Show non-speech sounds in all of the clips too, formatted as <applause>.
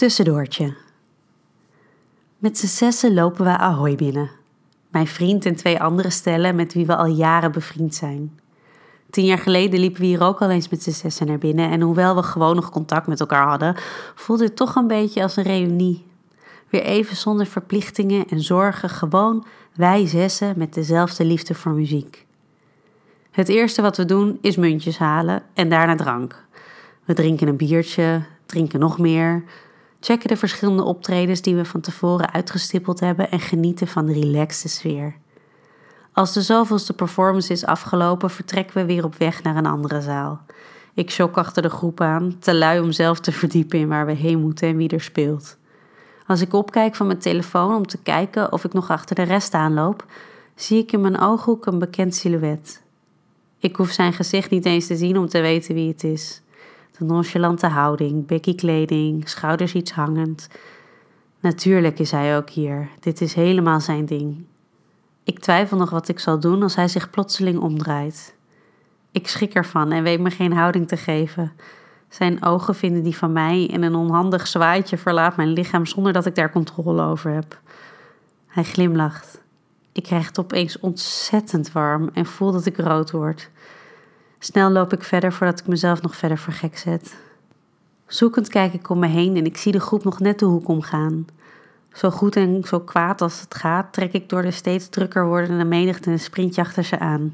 Tussendoortje. Met z'n zessen lopen we Ahoy binnen. Mijn vriend en twee andere stellen met wie we al jaren bevriend zijn. Tien jaar geleden liepen we hier ook al eens met z'n zessen naar binnen en hoewel we gewoon nog contact met elkaar hadden, voelde het toch een beetje als een reunie. Weer even zonder verplichtingen en zorgen, gewoon wij zessen met dezelfde liefde voor muziek. Het eerste wat we doen is muntjes halen en daarna drank. We drinken een biertje, drinken nog meer, checken de verschillende optredens die we van tevoren uitgestippeld hebben en genieten van de relaxte sfeer. Als de zoveelste performance is afgelopen, vertrekken we weer op weg naar een andere zaal. Ik shock achter de groep aan, te lui om zelf te <laughs> verdiepen in waar we heen moeten en wie er speelt. Als ik opkijk van mijn telefoon om te kijken of ik nog achter de rest aanloop, zie ik in mijn ooghoek een bekend silhouet. Ik hoef zijn gezicht niet eens te zien om te weten wie het is. De nonchalante houding, bekkie kleding, schouders iets hangend. Natuurlijk is hij ook hier. Dit is helemaal zijn ding. Ik twijfel nog wat ik zal doen als hij zich plotseling omdraait. Ik schrik ervan en weet me geen houding te geven. Zijn ogen vinden die van mij en een onhandig zwaaitje verlaat mijn lichaam zonder dat ik daar controle over heb. Hij glimlacht. Ik krijg het opeens ontzettend warm en voel dat ik rood word. Snel loop ik verder voordat ik mezelf nog verder voor gek zet. Zoekend kijk ik om me heen en ik zie de groep nog net de hoek omgaan. Zo goed en zo kwaad als het gaat, trek ik door de steeds drukker wordende menigte een sprintje achter ze aan.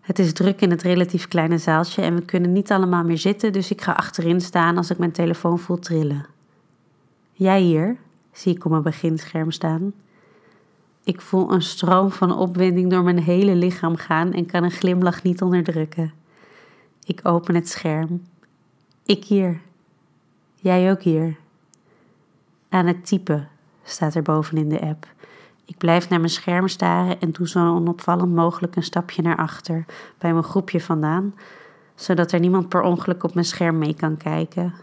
Het is druk in het relatief kleine zaaltje en we kunnen niet allemaal meer zitten, dus ik ga achterin staan als ik mijn telefoon voel trillen. Jij hier, zie ik op mijn beginscherm staan. Ik voel een stroom van opwinding door mijn hele lichaam gaan en kan een glimlach niet onderdrukken. Ik open het scherm. Ik hier. Jij ook hier. Aan het typen staat er bovenin de app. Ik blijf naar mijn scherm staren en doe zo onopvallend mogelijk een stapje naar achter, bij mijn groepje vandaan, zodat er niemand per ongeluk op mijn scherm mee kan kijken.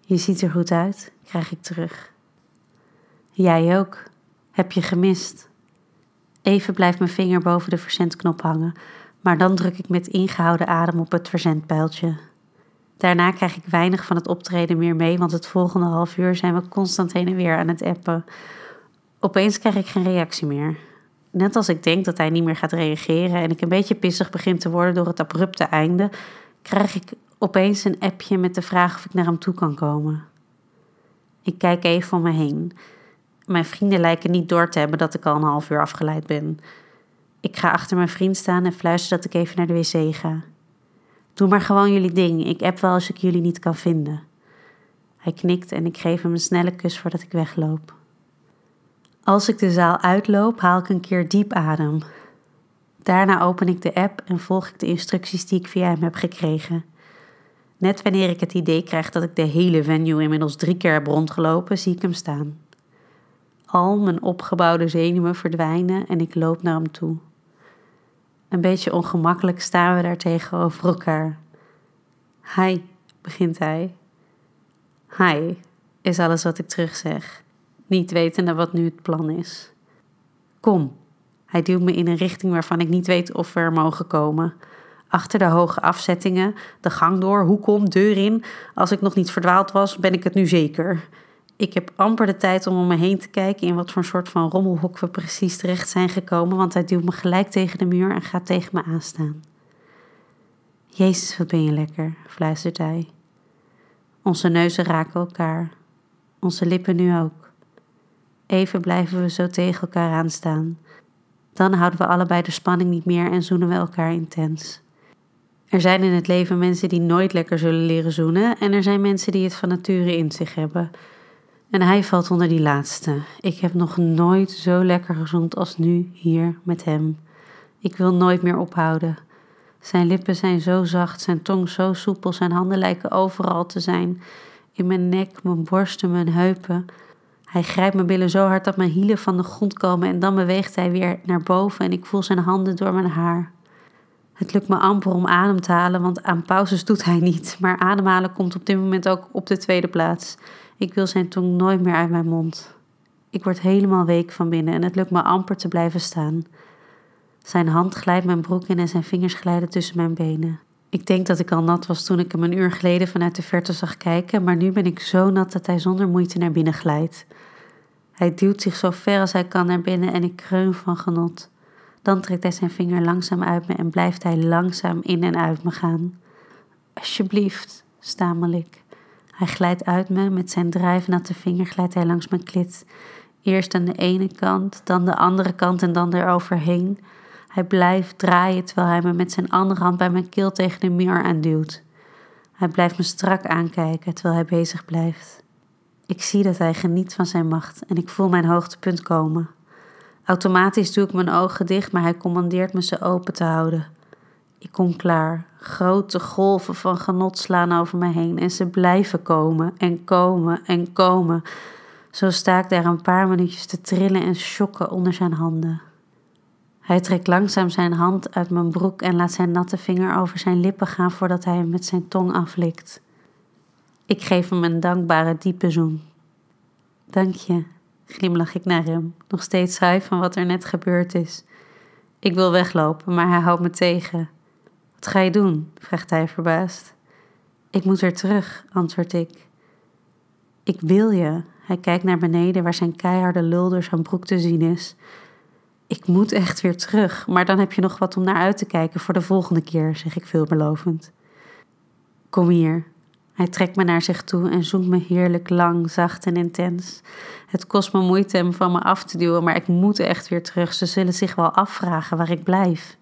Je ziet er goed uit, krijg ik terug. Jij ook. Heb je gemist? Even blijft mijn vinger boven de verzendknop hangen, maar dan druk ik met ingehouden adem op het verzendpijltje. Daarna krijg ik weinig van het optreden meer mee, want het volgende half uur zijn we constant heen en weer aan het appen. Opeens krijg ik geen reactie meer. Net als ik denk dat hij niet meer gaat reageren en ik een beetje pissig begin te worden door het abrupte einde, krijg ik opeens een appje met de vraag of ik naar hem toe kan komen. Ik kijk even om me heen. Mijn vrienden lijken niet door te hebben dat ik al een half uur afgeleid ben. Ik ga achter mijn vriend staan en fluister dat ik even naar de wc ga. Doe maar gewoon jullie ding. Ik app wel als ik jullie niet kan vinden. Hij knikt en ik geef hem een snelle kus voordat ik wegloop. Als ik de zaal uitloop, haal ik een keer diep adem. Daarna open ik de app en volg ik de instructies die ik via hem heb gekregen. Net wanneer ik het idee krijg dat ik de hele venue inmiddels drie keer heb rondgelopen, zie ik hem staan. Al mijn opgebouwde zenuwen verdwijnen en ik loop naar hem toe. Een beetje ongemakkelijk staan we daar tegenover elkaar. Hi, begint hij. Hi, is alles wat ik terugzeg, niet wetende wat nu het plan is. Kom, hij duwt me in een richting waarvan ik niet weet of we er mogen komen. Achter de hoge afzettingen, de gang door, hoek om, deur in. Als ik nog niet verdwaald was, ben ik het nu zeker. Ik heb amper de tijd om om me heen te kijken in wat voor soort van rommelhok we precies terecht zijn gekomen, want hij duwt me gelijk tegen de muur en gaat tegen me aanstaan. Jezus, wat ben je lekker, fluistert hij. Onze neuzen raken elkaar, onze lippen nu ook. Even blijven we zo tegen elkaar aanstaan. Dan houden we allebei de spanning niet meer en zoenen we elkaar intens. Er zijn in het leven mensen die nooit lekker zullen leren zoenen en er zijn mensen die het van nature in zich hebben. En hij valt onder die laatste. Ik heb nog nooit zo lekker gezond als nu hier met hem. Ik wil nooit meer ophouden. Zijn lippen zijn zo zacht, zijn tong zo soepel, zijn handen lijken overal te zijn. In mijn nek, mijn borsten, mijn heupen. Hij grijpt mijn billen zo hard dat mijn hielen van de grond komen en dan beweegt hij weer naar boven en ik voel zijn handen door mijn haar. Het lukt me amper om adem te halen, want aan pauzes doet hij niet. Maar ademhalen komt op dit moment ook op de tweede plaats. Ik wil zijn tong nooit meer uit mijn mond. Ik word helemaal week van binnen en het lukt me amper te blijven staan. Zijn hand glijdt mijn broek in en zijn vingers glijden tussen mijn benen. Ik denk dat ik al nat was toen ik hem een uur geleden vanuit de verte zag kijken, maar nu ben ik zo nat dat hij zonder moeite naar binnen glijdt. Hij duwt zich zo ver als hij kan naar binnen en ik kreun van genot. Dan trekt hij zijn vinger langzaam uit me en blijft hij langzaam in en uit me gaan. Alsjeblieft, stamel ik. Hij glijdt uit me, met zijn drijfnatte vinger glijdt hij langs mijn klit. Eerst aan de ene kant, dan de andere kant en dan eroverheen. Hij blijft draaien terwijl hij me met zijn andere hand bij mijn keel tegen de muur aanduwt. Hij blijft me strak aankijken terwijl hij bezig blijft. Ik zie dat hij geniet van zijn macht en ik voel mijn hoogtepunt komen. Automatisch doe ik mijn ogen dicht, maar hij commandeert me ze open te houden. Ik kom klaar. Grote golven van genot slaan over me heen en ze blijven komen en komen en komen. Zo sta ik daar een paar minuutjes te trillen en schokken onder zijn handen. Hij trekt langzaam zijn hand uit mijn broek en laat zijn natte vinger over zijn lippen gaan voordat hij hem met zijn tong aflikt. Ik geef hem een dankbare diepe zoen. Dank je, glimlach ik naar hem, nog steeds saai van wat er net gebeurd is. Ik wil weglopen, maar hij houdt me tegen. Wat ga je doen? vraagt hij verbaasd. Ik moet weer terug, antwoord ik. Ik wil je. Hij kijkt naar beneden waar zijn keiharde lul door zijn broek te zien is. Ik moet echt weer terug, maar dan heb je nog wat om naar uit te kijken voor de volgende keer, zeg ik veelbelovend. Kom hier. Hij trekt me naar zich toe en zoekt me heerlijk lang, zacht en intens. Het kost me moeite hem van me af te duwen, maar ik moet echt weer terug. Ze zullen zich wel afvragen waar ik blijf.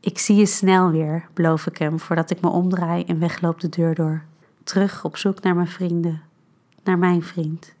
Ik zie je snel weer, beloof ik hem voordat ik me omdraai en wegloop de deur door. Terug op zoek naar mijn vrienden, naar mijn vriend.